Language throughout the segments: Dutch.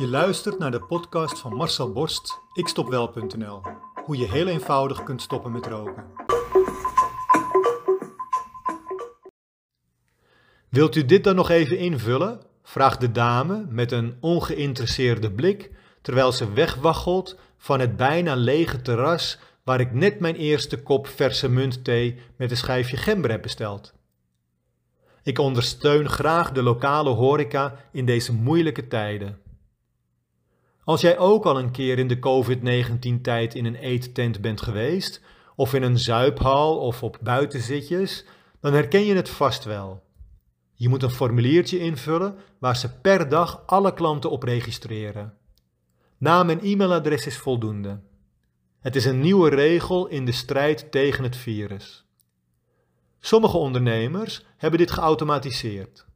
Je luistert naar de podcast van Marcel Borst, ikstopwel.nl. Hoe je heel eenvoudig kunt stoppen met roken. Wilt u dit dan nog even invullen? vraagt de dame met een ongeïnteresseerde blik terwijl ze wegwaggelt van het bijna lege terras waar ik net mijn eerste kop verse muntthee met een schijfje gember heb besteld. Ik ondersteun graag de lokale horeca in deze moeilijke tijden. Als jij ook al een keer in de COVID-19-tijd in een eettent bent geweest, of in een zuiphal of op buitenzitjes, dan herken je het vast wel. Je moet een formuliertje invullen waar ze per dag alle klanten op registreren. Naam en e-mailadres is voldoende. Het is een nieuwe regel in de strijd tegen het virus. Sommige ondernemers hebben dit geautomatiseerd.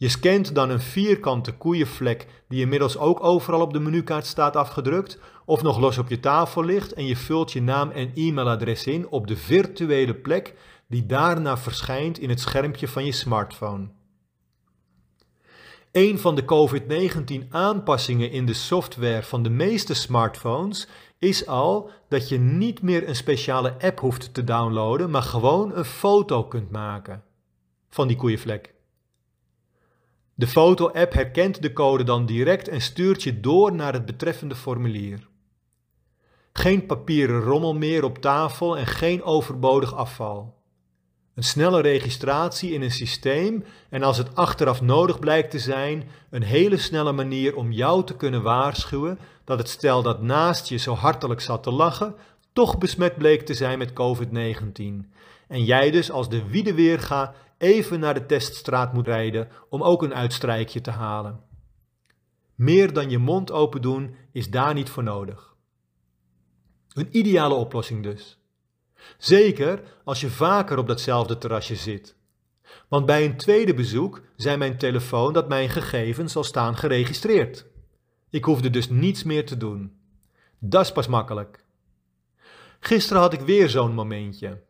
Je scant dan een vierkante koeienvlek die inmiddels ook overal op de menukaart staat afgedrukt of nog los op je tafel ligt en je vult je naam en e-mailadres in op de virtuele plek die daarna verschijnt in het schermpje van je smartphone. Een van de COVID-19 aanpassingen in de software van de meeste smartphones is al dat je niet meer een speciale app hoeft te downloaden, maar gewoon een foto kunt maken van die koeienvlek. De foto-app herkent de code dan direct en stuurt je door naar het betreffende formulier. Geen papieren rommel meer op tafel en geen overbodig afval. Een snelle registratie in een systeem en als het achteraf nodig blijkt te zijn, een hele snelle manier om jou te kunnen waarschuwen dat het stel dat naast je zo hartelijk zat te lachen, toch besmet bleek te zijn met COVID-19. En jij dus als de wiedeweerga even naar de teststraat moet rijden om ook een uitstrijkje te halen. Meer dan je mond open doen is daar niet voor nodig. Een ideale oplossing dus. Zeker als je vaker op datzelfde terrasje zit. Want bij een tweede bezoek zei mijn telefoon dat mijn gegevens al staan geregistreerd. Ik hoefde dus niets meer te doen. Dat is pas makkelijk. Gisteren had ik weer zo'n momentje.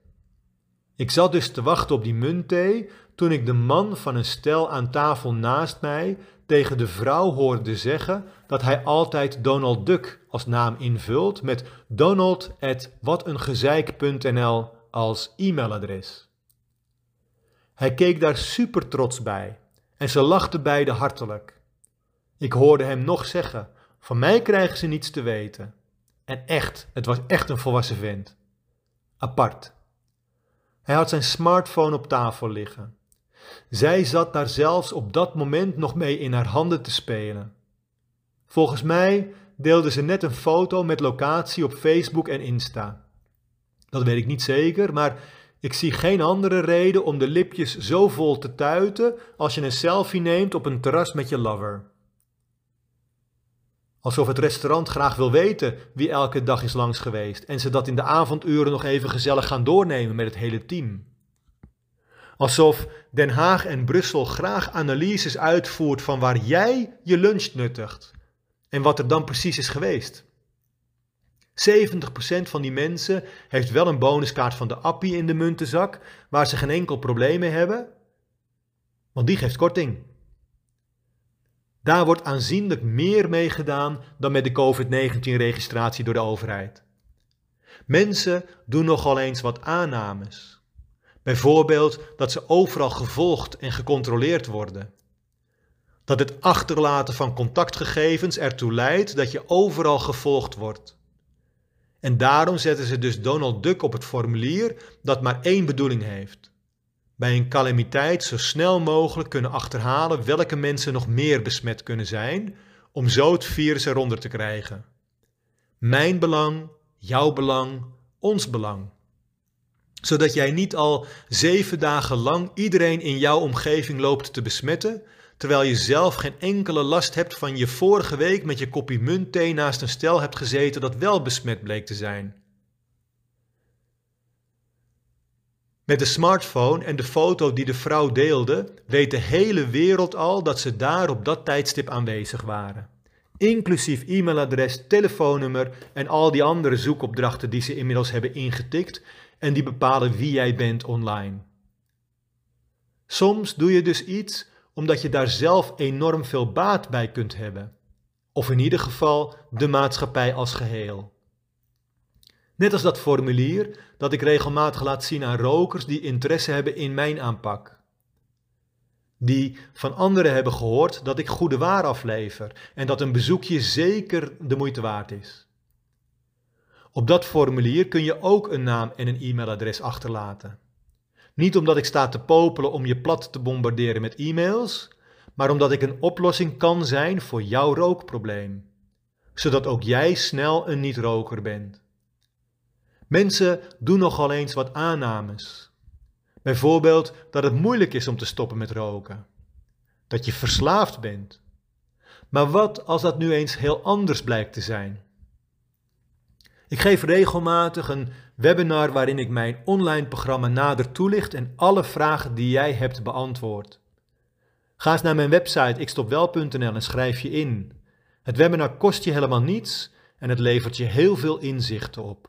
Ik zat dus te wachten op die muntthee toen ik de man van een stel aan tafel naast mij tegen de vrouw hoorde zeggen dat hij altijd Donald Duck als naam invult met donald.watengezeik.nl als e-mailadres. Hij keek daar super trots bij en ze lachten beiden hartelijk. Ik hoorde hem nog zeggen: Van mij krijgen ze niets te weten. En echt, het was echt een volwassen vent. Apart. Hij had zijn smartphone op tafel liggen. Zij zat daar zelfs op dat moment nog mee in haar handen te spelen. Volgens mij deelde ze net een foto met locatie op Facebook en Insta. Dat weet ik niet zeker, maar ik zie geen andere reden om de lipjes zo vol te tuiten als je een selfie neemt op een terras met je lover. Alsof het restaurant graag wil weten wie elke dag is langs geweest en ze dat in de avonduren nog even gezellig gaan doornemen met het hele team. Alsof Den Haag en Brussel graag analyses uitvoert van waar jij je lunch nuttigt en wat er dan precies is geweest. 70% van die mensen heeft wel een bonuskaart van de Appie in de muntenzak, waar ze geen enkel probleem mee hebben, want die geeft korting. Daar wordt aanzienlijk meer mee gedaan dan met de COVID-19-registratie door de overheid. Mensen doen nogal eens wat aannames. Bijvoorbeeld dat ze overal gevolgd en gecontroleerd worden. Dat het achterlaten van contactgegevens ertoe leidt dat je overal gevolgd wordt. En daarom zetten ze dus Donald Duck op het formulier dat maar één bedoeling heeft: bij een calamiteit zo snel mogelijk kunnen achterhalen welke mensen nog meer besmet kunnen zijn, om zo het virus eronder te krijgen. Mijn belang, jouw belang, ons belang. Zodat jij niet al zeven dagen lang iedereen in jouw omgeving loopt te besmetten, terwijl je zelf geen enkele last hebt van je vorige week met je kopie muntthee naast een stel hebt gezeten dat wel besmet bleek te zijn. Met de smartphone en de foto die de vrouw deelde, weet de hele wereld al dat ze daar op dat tijdstip aanwezig waren. Inclusief e-mailadres, telefoonnummer en al die andere zoekopdrachten die ze inmiddels hebben ingetikt en die bepalen wie jij bent online. Soms doe je dus iets omdat je daar zelf enorm veel baat bij kunt hebben. Of in ieder geval de maatschappij als geheel. Net als dat formulier dat ik regelmatig laat zien aan rokers die interesse hebben in mijn aanpak. Die van anderen hebben gehoord dat ik goede waar aflever en dat een bezoekje zeker de moeite waard is. Op dat formulier kun je ook een naam en een e-mailadres achterlaten. Niet omdat ik sta te popelen om je plat te bombarderen met e-mails, maar omdat ik een oplossing kan zijn voor jouw rookprobleem, zodat ook jij snel een niet-roker bent. Mensen doen nogal eens wat aannames. Bijvoorbeeld dat het moeilijk is om te stoppen met roken. Dat je verslaafd bent. Maar wat als dat nu eens heel anders blijkt te zijn? Ik geef regelmatig een webinar waarin ik mijn online programma nader toelicht en alle vragen die jij hebt beantwoord. Ga eens naar mijn website ikstopwel.nl en schrijf je in. Het webinar kost je helemaal niets en het levert je heel veel inzichten op.